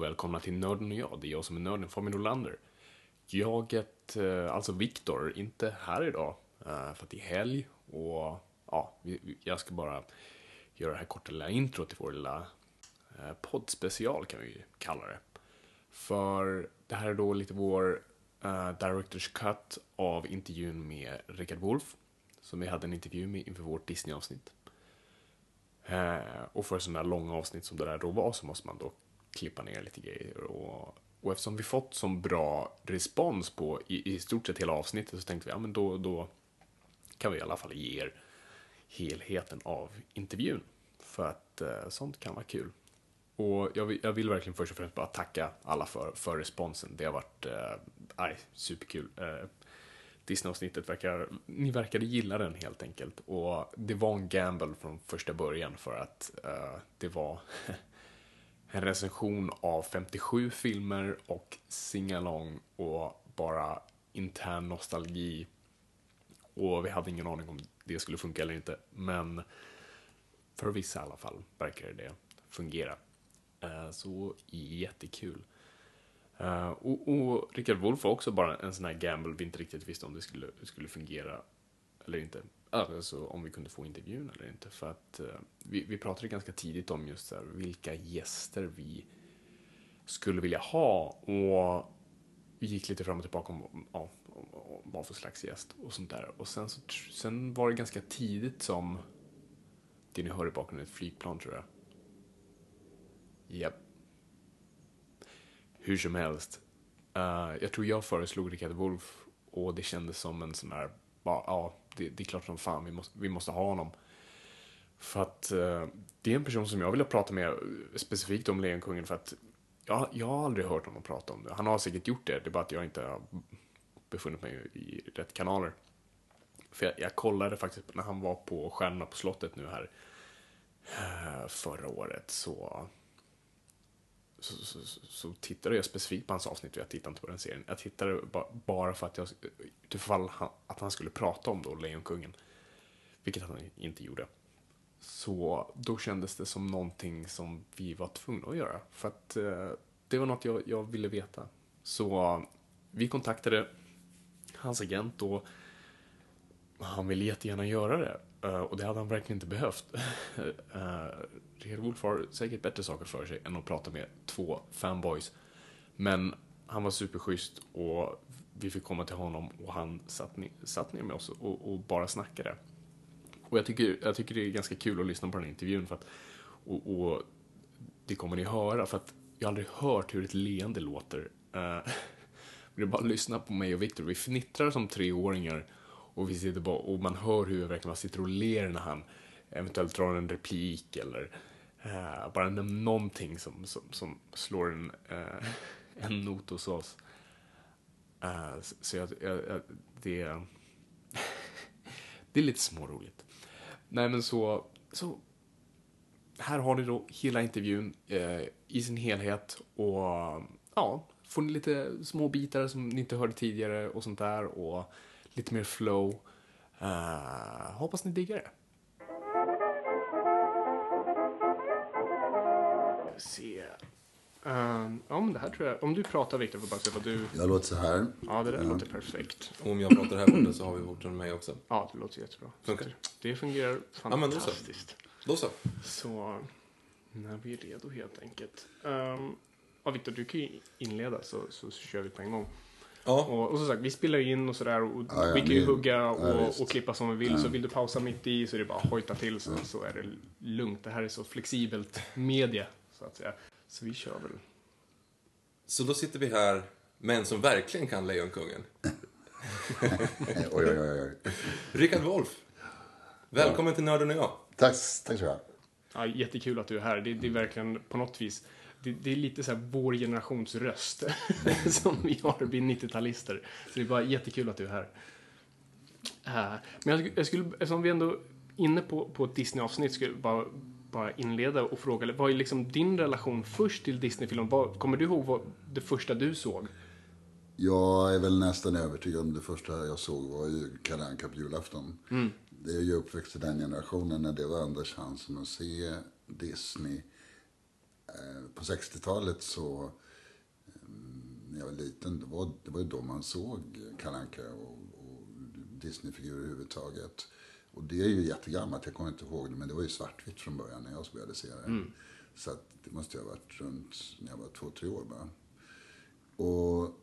Och välkomna till Nörden och jag. Det är jag som är nörden, Fabian Olander. Jaget, eh, alltså Viktor, inte här idag eh, för att det är helg och ja, jag ska bara göra det här korta lilla intro till vår lilla eh, poddspecial kan vi kalla det. För det här är då lite vår Directors Cut av intervjun med Richard Wolff som vi hade en intervju med inför vårt Disney-avsnitt. och för sådana här långa avsnitt som det där då var så måste man då klippa ner lite grejer. Och, och eftersom vi fått så bra respons på i, i stort sett hela avsnittet så tänkte vi, ja men då, då kan vi i alla fall ge er helheten av intervjun. För att eh, sånt kan vara kul. Och jag vill, jag vill, verkligen först och främst bara tacka alla för, för responsen. Det har varit eh, superkul. Eh, Disney-avsnittet verkar, ni verkade gilla den helt enkelt. Och det var en gamble från första början för att eh, det var en recension av 57 filmer och singalong och bara intern nostalgi. Och vi hade ingen aning om det skulle funka eller inte, men för vissa i alla fall verkar det fungera. Eh, så jättekul. Eh, och, och Richard Wolff var också bara en sån här gamble vi inte riktigt visste om det skulle, skulle fungera eller inte alltså om vi kunde få intervjun eller inte. För att eh, vi, vi pratade ganska tidigt om just här, vilka gäster vi skulle vilja ha och vi gick lite fram och tillbaka om, ja, om, om vad för slags gäst och sånt där. Och sen, så, sen var det ganska tidigt som det ni hör i bakgrunden är ett flygplan tror jag. Japp. Yep. Hur som helst. Uh, jag tror jag föreslog Rickard Wolff och det kändes som en sån här, ja, det, det, är klart som fan vi måste, vi måste ha honom. För att eh, det är en person som jag vill prata med eh, specifikt om Lejonkungen för att jag, jag har aldrig hört honom prata om det. Han har säkert gjort det, det är bara att jag inte har befunnit mig i rätt kanaler. För jag, jag kollade faktiskt när han var på Stjärnorna på slottet nu här eh, förra året så så, så, så, tittade jag specifikt på hans avsnitt och jag tittade inte på den serien. Jag tittade bara för att jag, utifall han, att han skulle prata om då Lejonkungen. Vilket han inte gjorde. Så då kändes det som någonting som vi var tvungna att göra. För att eh, det var något jag, jag ville veta. Så eh, vi kontaktade hans agent och han ville jättegärna göra det. Uh, och det hade han verkligen inte behövt. Eh, uh, Richard Wolff har säkert bättre saker för sig än att prata med två fanboys. Men han var superschysst och vi fick komma till honom och han satt, ner, satt ner med oss och, och, bara snackade. Och jag tycker, jag tycker det är ganska kul att lyssna på den här intervjun för att, och, och det kommer ni höra för att jag har aldrig hört hur ett leende låter. Uh, det är bara att lyssna på mig och Victor. Vi fnittrar som treåringar och vi sitter bara, och man hör hur verkligen man sitter och ler när han eventuellt drar en replik eller uh, bara någonting som, som, som slår en, uh, en not hos oss. Uh, så jag, jag, jag, det, det är lite småroligt. Nej men så, så här har ni då hela intervjun i sin helhet och ja, får ni lite små bitar som ni inte hörde tidigare och sånt där och lite mer flow. Uh, hoppas ni diggar det. Se. Um, ja, det här tror jag. Om du pratar Viktor får bara se vad du... Jag låter så här. Ja, det där ja. låter perfekt. Och om jag pratar här borta så har vi borta med mig också. Ja, det låter jättebra. Funkar. Det fungerar fantastiskt. Ja, då så. Då så. Så, när vi är redo helt enkelt. Um, ja, Viktor, du kan ju inleda så, så kör vi på en gång. Ja, Och, och som sagt, vi spelar ju in och sådär och Ja, ja, vi kan ju hugga ja, och, visst. och klippa som vi vill. Så vill du pausa mitt i så är det bara att hojta till så, så är det lugnt. Det här är så flexibelt media, så att säga. Så vi kör väl. så då sitter vi här med en som verkligen kan Lejonkungen. Oj, oj, oj. oj. Rickard Wolff. Välkommen till Nörden och jag. Tack, tack så mycket. Ja, jättekul att du är här. Det, det är verkligen på något vis, det, det är lite så här vår generations röst som vi har, vi 90-talister. Så det är bara jättekul att du är här. Eh, men jag, jag skulle, eftersom vi ändå är inne på, på ett Disney-avsnitt, skulle jag bara, bara inleda och fråga, vad är liksom din relation först till Disney-filmen? Kommer du ihåg vad det första du såg? Jag är väl nästan övertygad om det första jag såg var ju Kalle Anka på julafton. Det är ju uppväxt i den generationen när det var enda chansen att se Disney. Eh, På 60-talet så, eh, när jag var liten, det var, det var ju då man såg Kalle Anka och, och Disneyfigurer överhuvudtaget. Och det är ju jättegammalt, jag kommer inte ihåg det, men det var ju svartvitt från början när jag började se det. Så att det måste ju ha varit runt när jag var två, tre år bara. Och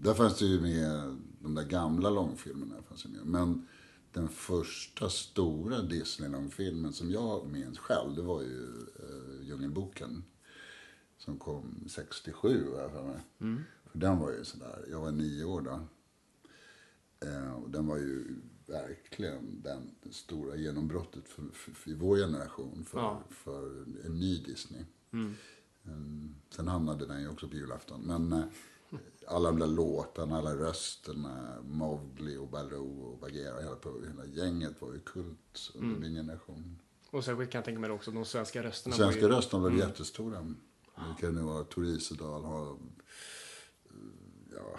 där fanns det ju med, de där gamla långfilmerna fanns ju med. Men den första stora Disney-långfilmen som jag minns själv, det var ju uh, Djungelboken. Som kom 67, har jag för mig. För den var ju sådär, jag var nio år då. Eh, och den var ju verkligen den stora genombrottet för, för, för vår generation, för, Ja. för en ny Disney. Mm, Sen hamnade den ju också på julafton. Men eh, alla de där låtarna, alla rösterna, Mowgli och Baloo och Bagheera, hela, på- hela gänget var ju kult under min generation. Och särskilt kan jag tänka mig också de svenska rösterna. Svenska var ju, rösterna var jättestora. Det kan nu vara Tor Isedal, ha, eh, ja,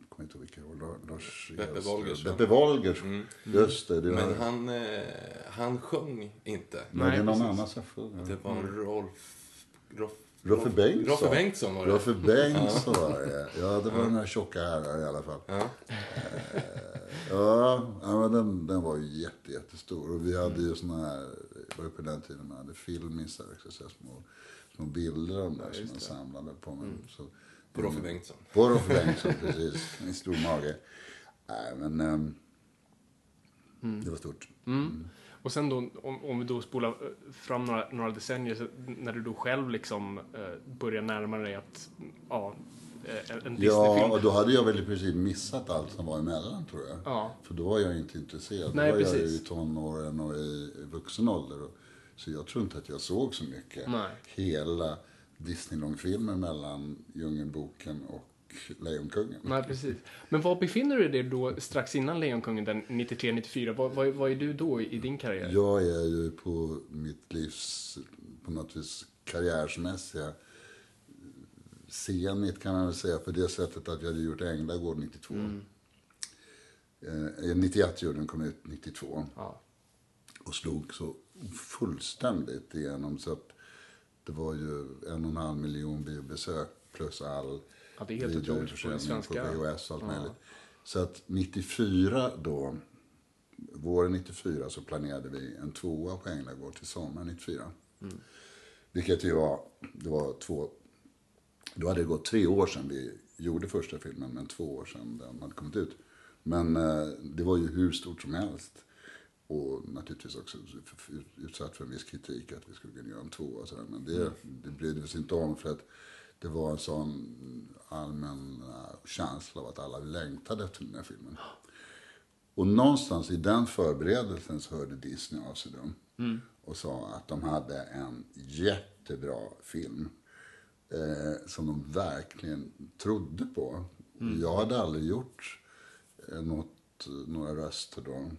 jag kommer inte ihåg vilka, det Lars Beppe Wolgers. Beppe Wolgers, just det. det var, Men han, eh, han sjöng inte. Nej, det är någon annan som sjunger. Det var Rolf... Rolf Roffe Bengtsson. Roffe Bengtsson var det. Roffe Bengtsson var det. Ja, det var några tjocka herrar i alla fall. Ja. Ja, ja men den, den var ju jätte, jättestor. Och vi hade ju såna här, det var ju på den tiden man hade filmisar så här små, små bilder dem där som man samlade på. Men, så, På Roffe Bengtsson. På Roffe Bengtsson, precis. En stor mage. Nej, men ehm, det var stort. Och sen då, om, om vi då spolar eh, fram några, några decennier, så när du då själv liksom eh, börjar närma dig att, ja, eh, en en Ja, och då hade jag väl i princip missat allt som var emellan tror jag. Ja. För då var jag inte intresserad. Nej, då var jag precis. i tonåren och i vuxen ålder. Så jag tror inte att jag såg så mycket. Nej. Hela Disney-långfilmen mellan Djungelboken och Lejonkungen. Nej, precis. Men var befinner du dig då strax innan Lejonkungen, den 93-94? Vad, vad, vad är du då i, din karriär? Jag är ju på mitt livs, på något vis, karriärsmässiga zenit kan man väl säga. På det sättet att jag hade gjort Änglagård 92. Eh, 91 gjorde den, kom ut 92. Ja. och slog så fullständigt igenom så att det var ju en och en halv miljon biobesök plus all Ja, det är helt otroligt svenska. på VHS och allt möjligt. Så att 94 då, våren 94 så planerade vi en tvåa på Änglagård till sommaren 94. Vilket ju var, det var två, då hade det gått tre år sedan vi gjorde första filmen, men två år sedan den hade kommit ut. Men eh, det var ju hur stort som helst. Och naturligtvis också utsatt för en viss kritik att vi skulle kunna göra en tvåa och sådär. Men det, det brydde vi oss inte om för att det var en sån allmän eh, känsla av att alla längtade efter den här filmen. Och någonstans i den förberedelsen så hörde Disney av sig då. Och sa att de hade en jättebra film. Eh, som de verkligen trodde på. Jag hade aldrig gjort eh, något, några röster då.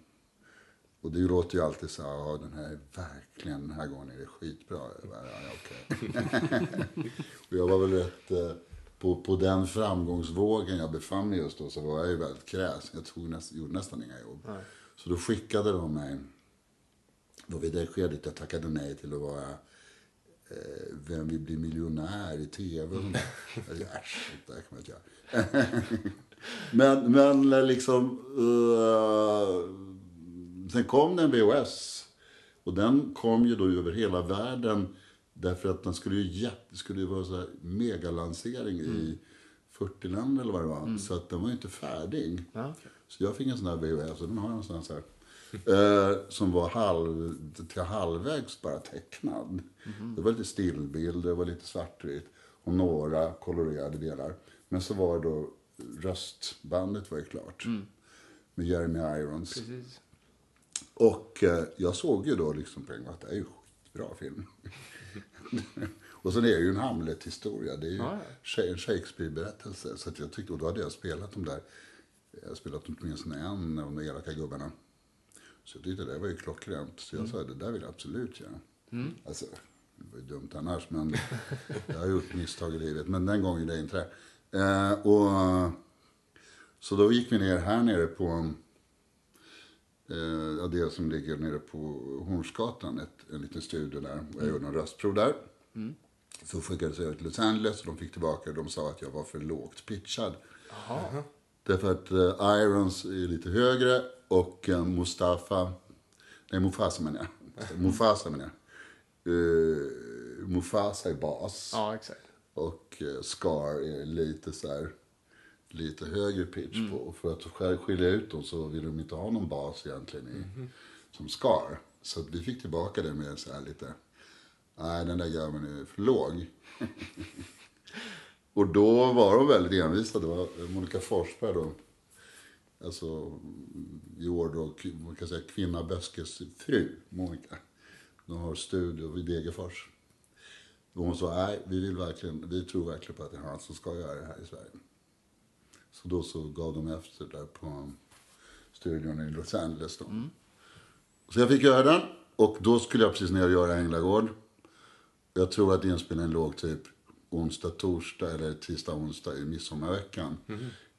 Och det låter ju alltid så här, den här är verkligen, den här gången är det skitbra. Jag bara, ja, okej. och jag var väl rätt, eh, på, på den framgångsvågen jag befann mig just då så var jag ju väldigt kräsen. Jag tog näst, gjorde nästan inga jobb. Så då skickade de mig, var vid det skedet jag tackade nej till att vara eh, Vem vill bli miljonär i tv? Tänkte, Äsch, det där kan man inte göra. men, men liksom... eh, sen kom det en VHS. Och den kom ju då över hela världen. Därför att den skulle ju, jätte, det skulle ju vara så här megalansering i 40 länder eller vad det var. Så att den var ju inte färdig. Ja, okej. Så jag fick en sån här VHS och den har jag någonstans här. Eh, som var halv, till halvvägs bara tecknad. Det var lite stillbild, det var lite svartvitt och några kolorerade delar. Men så var då röstbandet var ju klart. Med Jeremy Irons. Precis. Och eh, jag såg ju då liksom på en gång att det är ju skitbra film. och sen är det ju en Hamlet-historia. Det är ju Ja, Sha- en Shakespeare-berättelse. Så att jag tyckte, och då hade jag spelat de där, jag har spelat åtminstone en av de elaka gubbarna. Så jag tyckte det var ju klockrent. Så jag sa, det där vill jag absolut göra. Alltså, det var ju dumt annars, men jag har gjort misstag i livet. Men den gången det inte det. Eh, och, så då gick vi ner här nere på Eh, det som ligger nere på Hornsgatan, ett, en liten studio där. Och jag gjorde en röstprov där. Så skickades jag till Los Angeles och de fick tillbaka och de sa att jag var för lågt pitchad. Därför att eh, Irons är lite högre och eh, Mustafa, nej Mufasa menar jag. Mufasa menar jag. Eh, Mufasa är bas. Ja, exakt. Och Scar är lite så här, lite högre pitch på. Och för att skilja ut dem så vill de inte ha någon bas egentligen i, som Scar. Så vi fick tillbaka det med så här lite, nej den där grabben är för låg. och då var de väldigt envisa. Det var Monica Forsberg då. Alltså i år då, man kan säga kvinna Böskes fru, Monica. De har studio vid Degerfors. Och hon sa, nej, vi, vill verkligen, vi tror verkligen på att det är han som ska göra det här i Sverige. Så då så gav de efter där på studion i Los Angeles. Då. Så jag fick göra den. Och då skulle jag precis ner och göra Änglagård. Jag tror att inspelningen låg typ onsdag, torsdag eller tisdag, onsdag i midsommarveckan.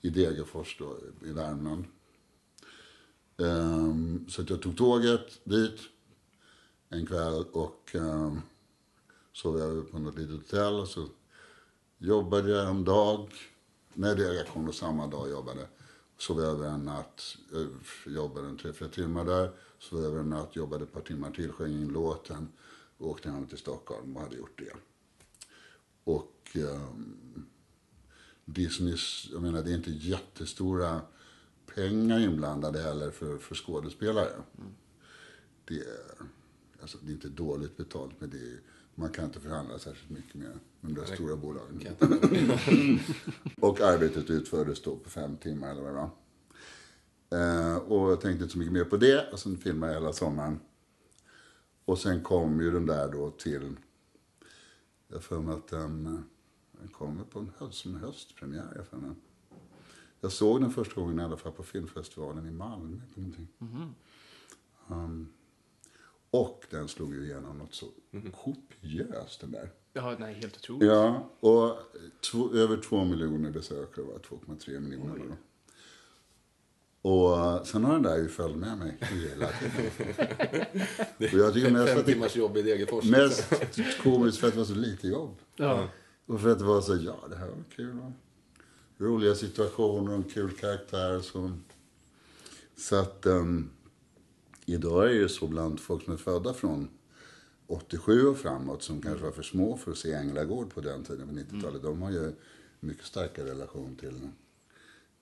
I Degerfors då, i Värmland. Ehm, så att jag tog tåget dit en kväll och um, sov över på något litet hotell. Och så jobbade jag en dag. Kom då samma dag och jobbade. Sov över en natt, eh, jobbade en tre, fyra timmar där. Sov över en natt, jobbade ett par timmar till, sjöng in låten. Och åkte hem till Stockholm och hade gjort det. Och um, Disneys, jag menar det är inte jättestora pengar inblandade heller för, för skådespelare. Det, är, alltså, det är inte dåligt betalt men det är, man kan inte förhandla särskilt mycket med de där stora bolagen. och arbetet utfördes då på fem timmar eller vad det var. Eh, och jag tänkte inte så mycket mer på det. Och sen filmade jag hela sommaren. Och sen kom ju den där då till... Jag för mig att den, eh, den kommer på en höst, som höstpremiär. Jag, för mig. jag såg den första gången i alla fall på filmfestivalen i Malmö. på någonting. Um, och den slog ju igenom något så kopiöst den där. Ja, nej, helt otroligt. Ja, och två, över två miljoner besökare var 2,3 miljoner. Då. Och sen har den där ju följt med mig hela tiden. och jag tycker mest Fem att det timmars jobb i Degerfors. mest komiskt för att det var så lite jobb. Ja. Och för att det var så, ja det här var kul. Roliga situationer och en kul karaktär. Så, så att um, idag är det ju så bland folk som är födda från 87 och framåt som kanske var för små för att se Änglagård på den tiden, på 90-talet. De har ju mycket starkare relation till,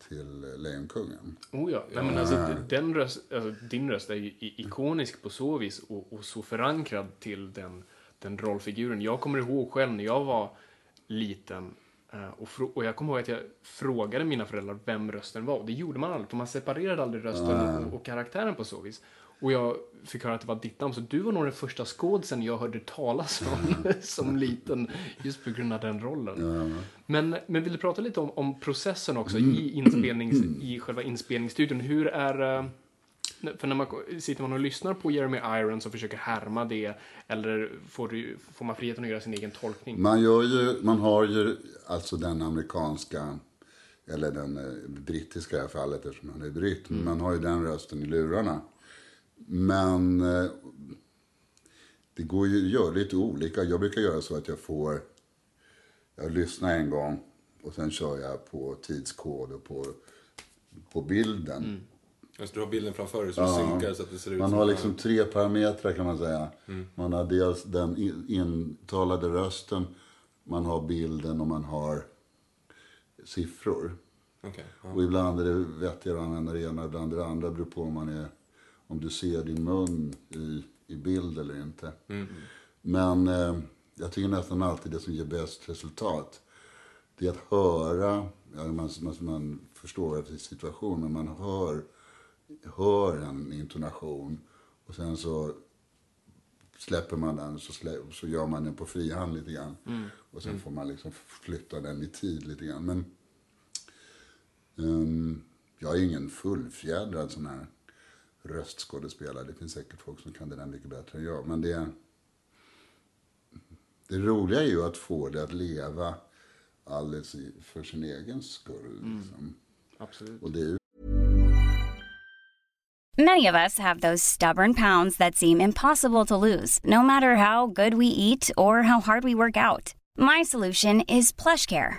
till eh, Lejonkungen. Oh ja. Nej, men alltså, den röst, alltså, din röst är ju ikonisk på så vis och, och så förankrad till den, den rollfiguren. Jag kommer ihåg själv när jag var liten eh, och, och jag kommer ihåg att jag frågade mina föräldrar vem rösten var. Och det gjorde man aldrig, för man separerade aldrig rösten och, och karaktären på så vis. Och jag fick höra att det var ditt namn, så du var nog den första skådisen jag hörde talas om som liten, just på grund av den rollen. Men, men vill du prata lite om, om processen också i, inspelnings, i själva inspelningsstudion? Hur är... eh, För när man sitter man och lyssnar på Jeremy Irons och försöker härma det, eller får, du, får man friheten att göra sin egen tolkning? Man, gör ju, man har ju alltså den amerikanska, eller den eh, brittiska i det här fallet eftersom han är britt. Man har ju den rösten i lurarna. Men eh, det går ju att göra lite olika. Jag brukar göra så att jag får, jag lyssnar en gång och sen kör jag på tidskod och på, på bilden. Just, du har bilden framför dig så du synkar så att det ser ut Man som har liksom tre parametrar kan man säga. Man har dels den in- intalade rösten, man har bilden och man har siffror. Okej, ja. Och ibland är det vettigare att använda det ena, ibland det andra. Det beror på om, man är, om du ser din mun i, i bild eller inte. Men eh, jag tycker nästan alltid det som ger bäst resultat, det är att höra, ja, man, man, man förstår efter situation, men man hör, hör en intonation och sen så släpper man den så, slä, så gör man den på frihand lite grann. Och sen får man liksom flytta den i tid lite grann. Men Ehm, jag är ingen fullfjädrad sån här röstskådespelare. Det finns säkert folk som kan det där mycket bättre än jag. Men det, det roliga är ju att få det att leva alldeles i, för sin egen skull. Liksom. Absolut. Och det är ju Many of us have those stubborn pounds that seem impossible to lose, no matter how good we eat or how hard we work out. My solution is PlushCare.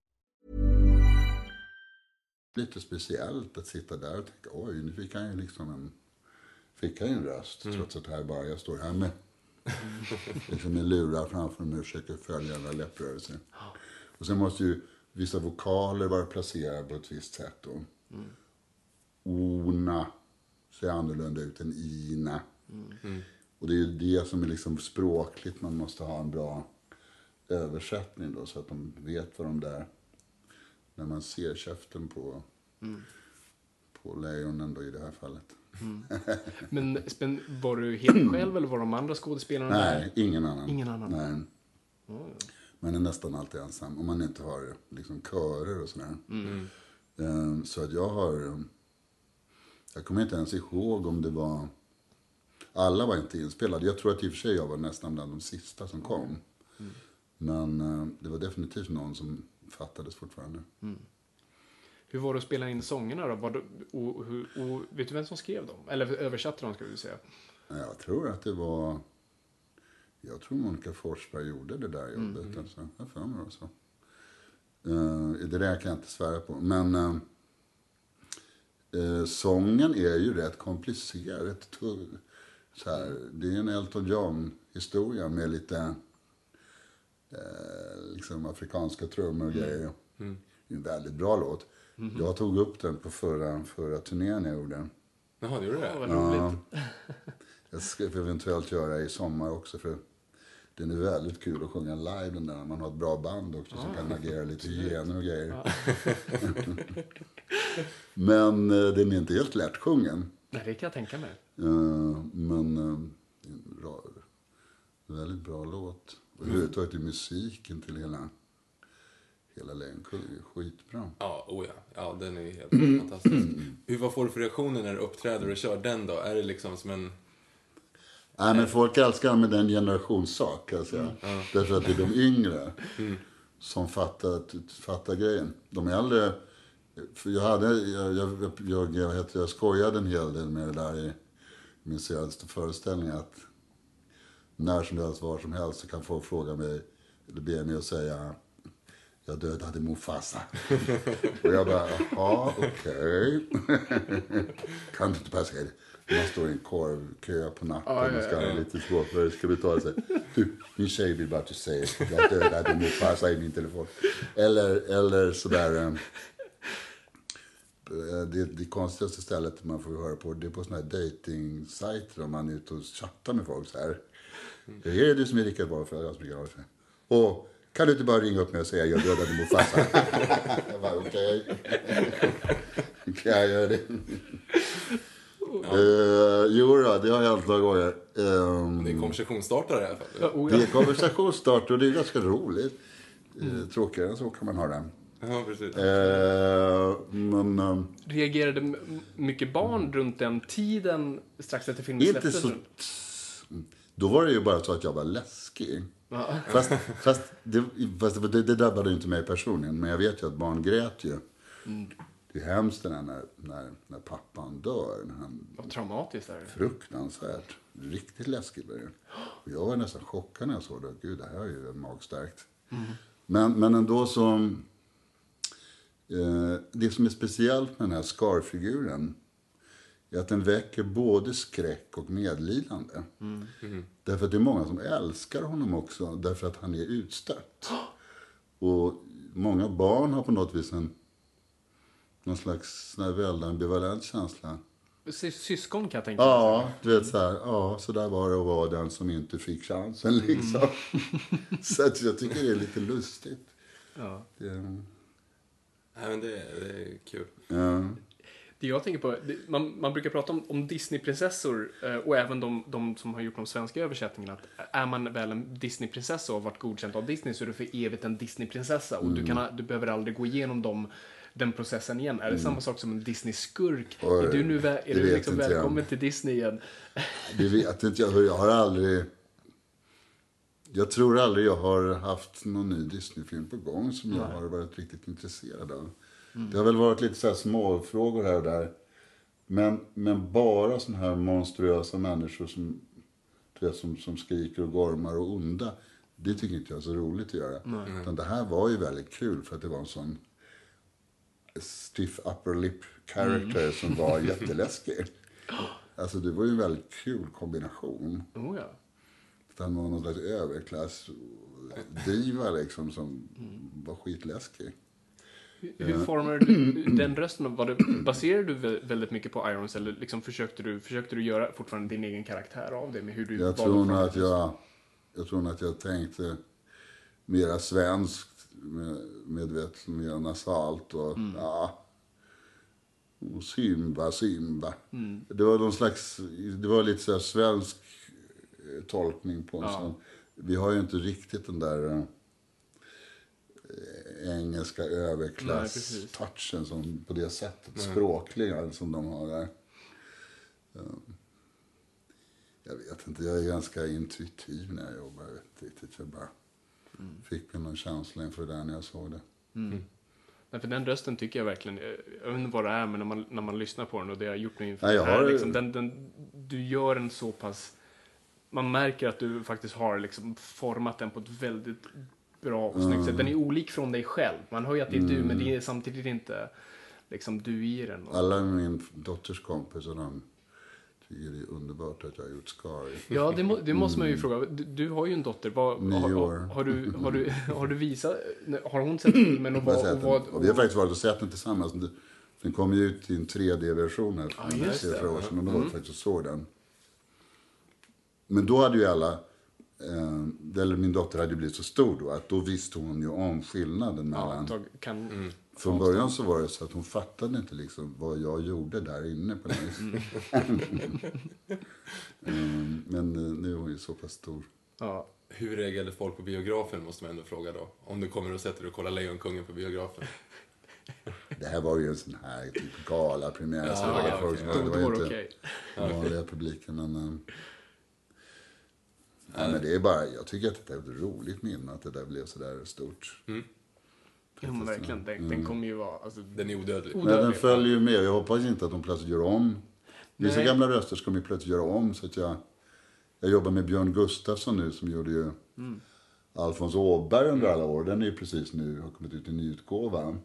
Lite speciellt att sitta där och tänka oj, nu fick han ju liksom en, fick han en röst. Trots att här bara jag står här med, liksom med lurar framför mig och försöker följa alla läpprörelser. Och sen måste ju vissa vokaler vara placerade på ett visst sätt. Då. Ona ser annorlunda ut än ina. Och det är ju det som är liksom språkligt, man måste ha en bra översättning då så att de vet vad de där när man ser käften på, på lejonen då i det här fallet. Men, men var du helt själv eller var de andra skådespelarna där? Nej, ingen annan. Ingen annan? Nej. Man är nästan alltid ensam om man inte har liksom körer och sådär. Eh, Så att jag har... eh, Jag kommer inte ens ihåg om det var... Alla var inte inspelade. Jag tror att i och för sig jag var nästan bland de sista som kom. Men eh, det var definitivt någon som fattades fortfarande. Hur var det att spela in sångerna då? Var och, och, och, vet du vem som skrev dem? Eller översatte dem ska vi säga. Jag tror att det var... Jag tror Monica Forsberg gjorde det där jobbet. Alltså. Jag för mig så. Eh, det där kan jag inte svära på. Men eh, eh, sången är ju rätt komplicerad. Så här, det är en Elton John-historia med lite eh, liksom afrikanska trummor och grejer. Det är en väldigt bra låt. Jag tog upp den på förra, förra turnén jag gjorde. Jaha, det gjorde Ja, det? vad roligt. Jag ska eventuellt göra i sommar också för den är väldigt kul att sjunga live den där. Man har ett bra band också som kan agera lite hyenor och grejer. Men eh, den är inte helt lättsjungen. Nej, det kan jag tänka mig. Eh, men eh, det är en bra, en väldigt bra låt. Och överhuvudtaget är musiken till hela, hela Lejonkung är skitbra. Ja, oh ja. Ja, den är ju helt fantastisk. Hur, vad får du för reaktioner när du uppträder och kör den då? Är det liksom som en... Nej, men folk älskar med den generationssak, kan jag säga. Därför att det är de yngre som fattar, fattar grejen. De äldre... För jag, hade, jag, jag, jag, jag, jag skojade en hel del med det där i min senaste föreställning. Att när som helst, var som helst, så kan folk fråga mig, eller be mig att säga jag dödade Mufasa. och jag bara, jaha, okej. kan du inte bara säga det? Man står i en korvkö på natten Ja, ja, och ska ja, ha lite svårt för det ska betala sig. Du, min tjej vill bara att du säger jag dödade Mufasa i min telefon. Eller, eller sådär. eh, Det, det konstigaste stället man får höra på det är på såna här dating-sajter om man är ute och chattar med folk så här. Det är du som är Rickard Wahlfeld, jag som är Rickard. Och kan du inte bara ringa upp mig och säga jag dödade Mufasa? jag bara okej. kan jag göra det? Uh, jo då, det har hänt några gånger. Ehm, Det är en konversationsstartare i alla fall. det är konversationsstarter och det är ganska roligt. Eh, tråkigare än så kan man ha det. Ja, precis. Eh, men eh, Reagerade mycket barn runt den tiden strax efter filmen inte släpptes? så... Då var det ju bara så att jag var läskig. Fast, fast, det, fast det, det drabbade ju inte mig personligen. Men jag vet ju att barn grät ju. Det är hemskt när, när, när pappan dör. När han, Vad traumatiskt är det. fruktansvärt. Riktigt läskigt var det. Jag var nästan chockad när jag såg det. Gud, det här är ju magstarkt. Men, men ändå så... Eh, det som är speciellt med den här Scar-figuren är att den väcker både skräck och medlidande. Därför att det är många som älskar honom också, därför att han är utstött. Och många barn har på något vis en någon slags väldigt ambivalent känsla. Sy- Syskon kan jag tänka mig. Ja, du vet så här, ja, så där var det att vara den som inte fick chansen liksom. så att jag tycker det är lite lustigt. Ja. Det, Nej, men det, det är kul. ja. Det jag tänker på, det- man, man brukar prata om, om Disneyprinsessor eh, och även de, de som har gjort de svenska översättningarna. Att är man väl en Disneyprinsessa och har varit godkänd av Disney så är du för evigt en Disneyprinsessa och du, kan, du behöver aldrig gå igenom dem, den processen igen. Är det samma sak som en Disney-skurk? Oj, är du nu vä- är du liksom inte jag. välkommen till Disney igen? Det vet inte jag. Jag har aldrig... Jag tror aldrig jag har haft någon ny Disney-film på gång som jag har varit riktigt intresserad av. Det har väl varit lite så här småfrågor här och där. Men, men bara såna här monstruösa människor som, vet, som, som skriker och gormar och onda. Det tycker inte jag är så roligt att göra. Utan det här var ju väldigt kul för att det var en sån stiff upper lip character som var jätteläskig. Alltså det var ju en väldigt kul kombination. Oh, ja. Han var någon slags överklass diva liksom som var skitläskig. Hur formar du den rösten? Var det, baserade du vä- väldigt mycket på Irons eller liksom försökte, du, försökte du göra fortfarande din egen karaktär av det? Med hur du Jag tror nog att jag, jag tror att jag tänkte mera svenskt, med, medvetet, mer nasalt och ja. Och Simba, Simba. Det var någon slags, det var lite så svensk eh, tolkning på en Ja. sån. Vi har ju inte riktigt den där eh, engelska Nej, överklass-touchen som på det sättet, språkliga som de har där. Um, Jag vet inte, jag är ganska intuitiv när jag jobbar. Jag vet inte riktigt, jag bara fick mig någon känsla inför det där när jag såg det. Nej, för den rösten tycker jag verkligen, jag vet inte vad det är, men när man, när man lyssnar på den och det har jag gjort nu inför Nej, jag det här, har- liksom, den, den, du gör en så pass, man märker att du faktiskt har liksom format den på ett väldigt bra och snyggt sätt. Den är olik från dig själv. Man hör ju att det är du, men det är samtidigt inte liksom du i den. Alla min dotters kompisar de tycker det är underbart att jag har gjort Scar. Ja, det, må, det måste man ju fråga. Du, du har ju en dotter. Vad, Nio har, år. har, har, du, har, du, har du visat, har hon sett filmen och sett och vad, Och vi har faktiskt varit och sett den tillsammans. Den- kom ju ut i en 3D-version här för det. fyra år sedan. Och då var det faktiskt och såg den. Men då hade ju alla, eh, eller min dotter hade blivit så stor då, att då visste hon ju om skillnaden ja, mellan... tag, kan, Från början så var det så att hon fattade inte liksom vad jag gjorde där inne på något. Mm, Men eh, nu är hon ju så pass stor. ja. Hur reagerade folk på biografen måste man ändå fråga då. Om du kommer och sätter dig och kollar Lejonkungen på biografen. Det här var ju en sån här typ galapremiär. så det var Ja, folk det var inte den vanliga publiken. Men, nej, men det är bara, jag tycker att det är ett roligt minne att det där blev så där stort. Ja, men verkligen. Den, den kommer ju vara... Alltså, Den är odödlig. Men den odödlig. följer ju med. Jag hoppas inte att de plötsligt gör om. Vissa Nej. gamla röster ska de ju plötsligt göra om. Så att jag, jag jobbar med Björn Gustafsson nu som gjorde ju Alfons Åberg under alla år. Den är ju precis nu, har kommit ut i nyutgåva.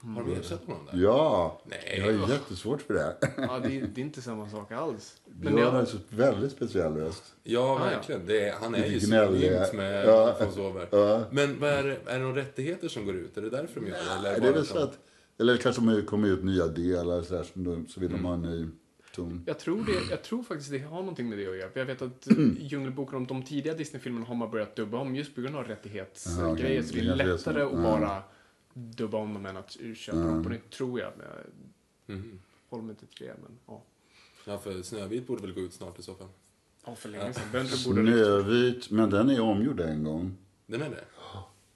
Har de ersatt honom där? Ja, Nej. jag har jättesvårt för det. Ja, det, är, det är inte samma sak alls. Men Björn har det, så väldigt speciell röst. Ja, verkligen. Det är, han är ju synonymt med Ja. von Sober. Ja. Men vad är, det- är det några rättigheter som går ut? Är det därför de gör det? Eller det är väl att så de- att, eller kanske det kommer ut nya delar så, där, så då- så vill de ha en ny ton. jag, tror det, jag tror faktiskt det har någonting med det att göra. För jag vet att Mm. Djungelboken, de tidiga Disney-filmerna har man börjat dubba om just på grund av rättighetsgrejer. okej. Så det är Det lättare att Ja. bara dubba om dem än att köpa dem på nytt, tror jag. Men jag Mhm. håller mig inte till det, men ja. Ja, för Snövit borde väl gå ut snart i så fall. Ja, för länge sedan. Borde... Snövit, men den är omgjord en gång. Den är det?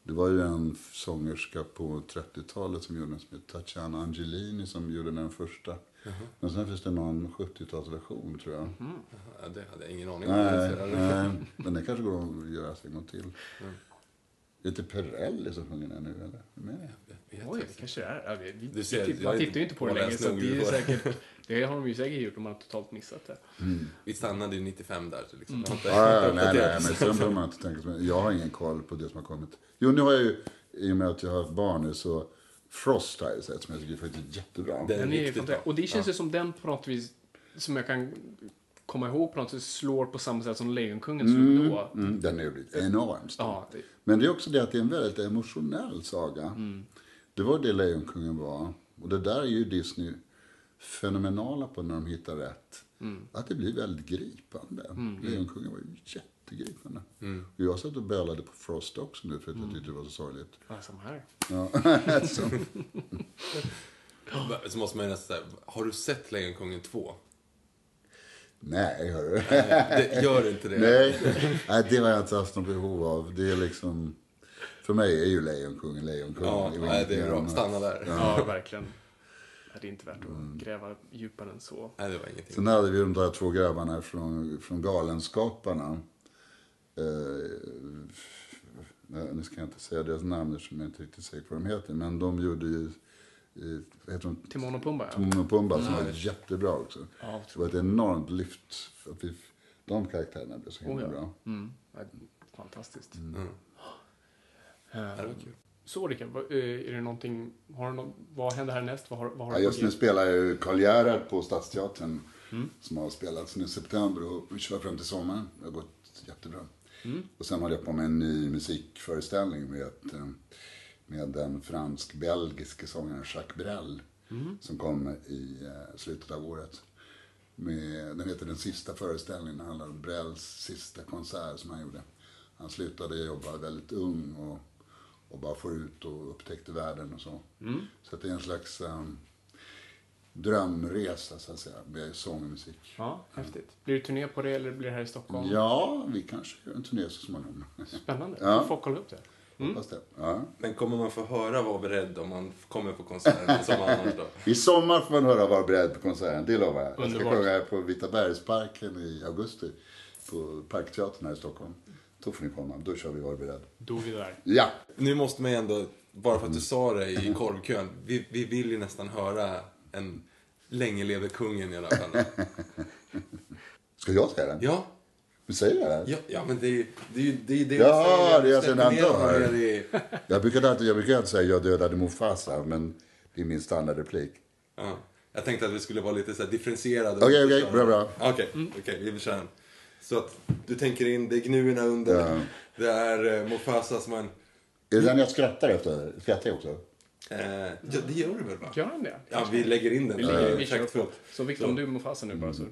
Det var ju en sångerska på 30-talet som gjorde den som heter Tatiana Angelini som gjorde den första. Men sen finns det någon 70-talsversion tror jag. Ja, det hade jag ingen aning om. Nej, nej, men det kanske går att göra sig en gång till. Det är inte Perrelli som sjunger den nu eller? Är det? Jag vet Oj, det kanske det är. Ja, vi, vi, Du ser, vi, är man tittar ju inte på det längre, så det, är säkert, det har de ju säkert gjort om man har totalt missat det. Vi stannade ju 95 där. Så liksom. Jag har inte- Ja, ja, nej, nej, uppdaterat. men sen behöver man inte tänka så. Jag har ingen koll på det som har kommit. Jo, nu har jag ju, i och med att jag har haft barn nu, så Frost har jag sett som jag tycker faktiskt är jättebra. Den- Den är riktigt fantastisk. bra. Och det känns ju som den på något vis, som jag kan komma ihåg på något sätt, slår på samma sätt som Lejonkungen slog då. Mm, den är ju enormt stor. Ja, det, Men det är också det att det är en väldigt emotionell saga. Det var det Lejonkungen var. Och det där är ju Disney fenomenala på när de hittar rätt. Att det blir väldigt gripande. Lejonkungen var ju jättegripande. Och jag satt och bölade på Frost också nu för att jag tyckte det var så sorgligt. ja, som här. Ja. så, Så måste man ju nästan säga, har du sett Lejonkungen 2? Nej, hörru. Det, gör inte det. Nej, nej, det har jag inte haft något behov av. Det är liksom... För mig är ju Lejonkungen Lejonkungen. Ja, Det är nej, det är bra. annat. Stanna där. Ja, verkligen. Ja, Det är inte värt att gräva djupare än så. Nej, det var ingenting. Sen hade vi de där två grabbarna från, från Galenskaparna. Eh, nu ska jag inte säga deras namn eftersom jag inte riktigt säker på vad de heter. Men de gjorde ju, vad heter de? Timon och Pumba, ja. Timon och Pumba som var jättebra också. Ja, Det var ett enormt lyft. För att vi, de karaktärerna blev så himla Oh, ja. bra. Mm. Ja, Fantastiskt. Mm. Ja, var kul. Så Rickard, eh, är det någonting, har du någon, vad händer härnäst? Vad har, vad har Ja, du just nu spelar jag ju Karl Gerhard på Stadsteatern. Som har spelats nu i september och vi kör fram till sommaren. Det har gått jättebra. Och sen håller jag på med en ny musikföreställning med, eh, med den fransk-belgiske sångaren Jacques Brel. Som kom i eh, slutet av året. Med, den heter Den sista föreställningen. Det handlar om Brels sista konsert som han gjorde. Han slutade jobba väldigt ung och, och bara får ut och upptäckte världen och så. Så att det är en slags um, drömresa så att säga med sång och musik. Ja, häftigt. Blir det turné på det eller blir det här i Stockholm? Ja, vi kanske gör en turné så småningom. Spännande. Ja. Får folk kolla upp det? Hoppas det. Ja. Men kommer man få höra Var beredd om man kommer på konserten som annars då? I sommar får man höra Var beredd på konserten, det lovar jag. Jag ska Underbart. sjunga på Vita bergsparken i augusti. På Parkteatern här i Stockholm. Då får ni komma, då kör vi Var beredd. Då är vi där. Ja! Nu måste man ju ändå, bara för att du sa det i korvkön, vi, vi vill ju nästan höra en Länge leve kungen i alla fall. Ska jag säga den? Ja, Du säger det? ja, ja men det är ju det, är ju- det, är det Ja, jag säger. det är alltså ner i- Jag brukar alltid, jag brukar alltid säga jag dödade Mufasa, men det är min standardreplik. Ja. Jag tänkte att vi skulle vara lite så här differentierade. Okej, okej, bra, bra. Okej, okej, vi kör den. Så att du tänker in, det är gnuerna under. Ja. Det är eh, Mufasa som man... Är det den jag skrattar efter? Skrattar jag också? Eh, ja, det gör du väl va? Gör han det? Ja, vi lägger in den. Vi ligger Eh, vi kör på. Så Victor, om du är Mufasa nu bara så.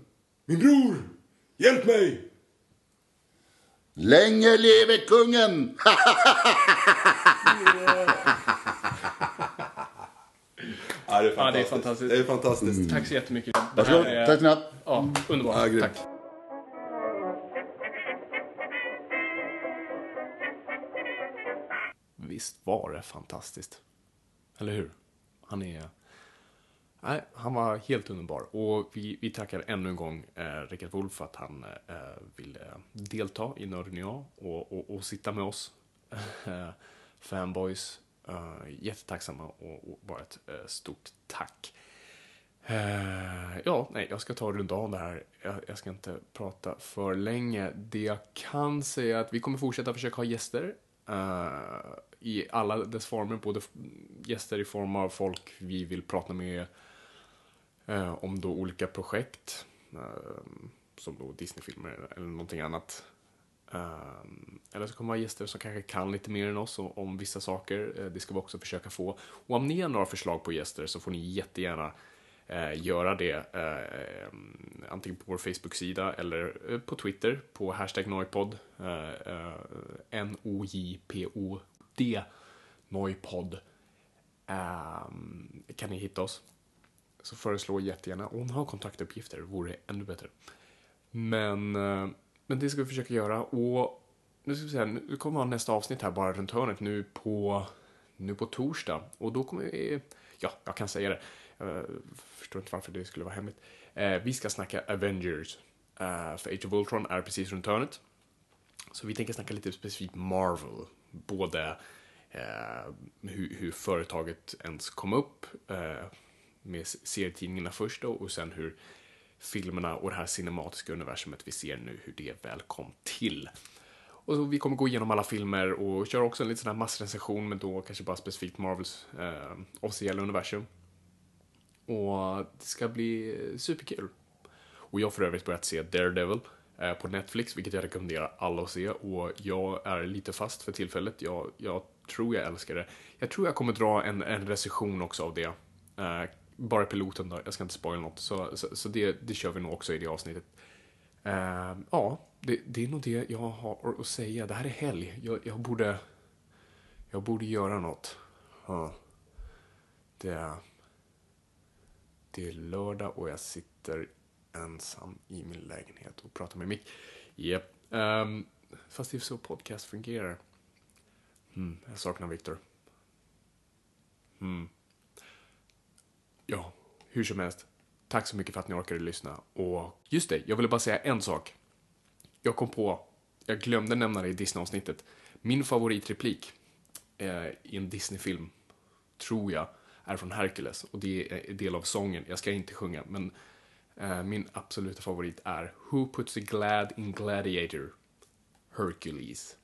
Min bror! Hjälp mig! Länge leve kungen! Ja, det är fantastiskt. Ja, det är fantastiskt. Det är fantastiskt. Tack så jättemycket. Varsågod, är- tack snabbt. Ja, underbart. Ja. Tack. Visst var det fantastiskt. Eller hur? Han är... Nej, han var helt underbar. Och vi, vi tackar ännu en gång eh, Rickard Wolff för att han eh, ville eh, delta i Nörden och och, och, sitta med oss. Fanboys. Eh, jättetacksamma och, och bara ett eh, stort tack. Eh, ja, nej, jag ska ta och runda av det här. Jag, jag ska inte prata för länge. Det jag kan säga är att vi kommer fortsätta försöka ha gäster. eh, i alla dess former, både gäster i form av folk vi vill prata med eh, Eh, om då olika projekt, eh, som då Disney-filmer eller någonting annat. Eh, eller så kommer det vara gäster som kanske kan lite mer än oss om, om vissa saker. Eh, det ska vi också försöka få. Och om ni har några förslag på gäster så får ni jättegärna eh, göra det eh, antingen på vår Facebook-sida eller eh, på Twitter på hashtag Noipod. Eh, eh, N-O-J-P-O-D. Noipod. Eh, kan ni hitta oss. Så föreslå jättegärna. Om har kontaktuppgifter vore ännu bättre. Men, eh, men det ska vi försöka göra. Och nu ska vi säga, nu kommer vi ha nästa avsnitt här bara runt hörnet nu på, nu på torsdag. Och då kommer vi, ja, jag kan säga det. Jag förstår inte varför det skulle vara hemligt. Eh, vi ska snacka Avengers. För Age of Ultron är precis runt hörnet. Så vi tänker snacka lite specifikt Marvel. Både hur, hur företaget ens kom upp med serietidningarna först då och sen hur filmerna och det här cinematiska universumet vi ser nu, hur det väl kom till. Och så vi kommer gå igenom alla filmer och köra också en liten sån här massrecension men då kanske bara specifikt Marvels eh, officiella universum. Och det ska bli superkul. Och jag har för övrigt börjat se Daredevil eh, på Netflix, vilket jag rekommenderar alla att se. Och jag är lite fast för tillfället. Jag, jag tror jag älskar det. Jag tror jag kommer dra en, en recension också av det. Eh, bara piloten då, jag ska inte spoila något. Så, så, så det, det kör vi nog också i det avsnittet. Uh, ja, det, det är nog det jag har att säga. Det här är helg. Jag, jag borde... Jag borde göra något. Ja. Det... Det är lördag och jag sitter ensam i min lägenhet och pratar med mick. Japp. Um, fast det är så podcast fungerar. Mm, jag saknar Viktor. Mm. Ja, hur som helst. Tack så mycket för att ni orkade lyssna. Och just det, jag ville bara säga en sak. Jag kom på, jag glömde nämna det i Disney-avsnittet. Min favoritreplik eh, i en Disney-film, tror jag, är från Hercules. Och det är en del av sången. Jag ska inte sjunga, men eh, min absoluta favorit är Who puts a glad in gladiator? Hercules.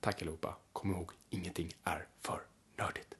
Tack allihopa. Kom ihåg, ingenting är för nördigt.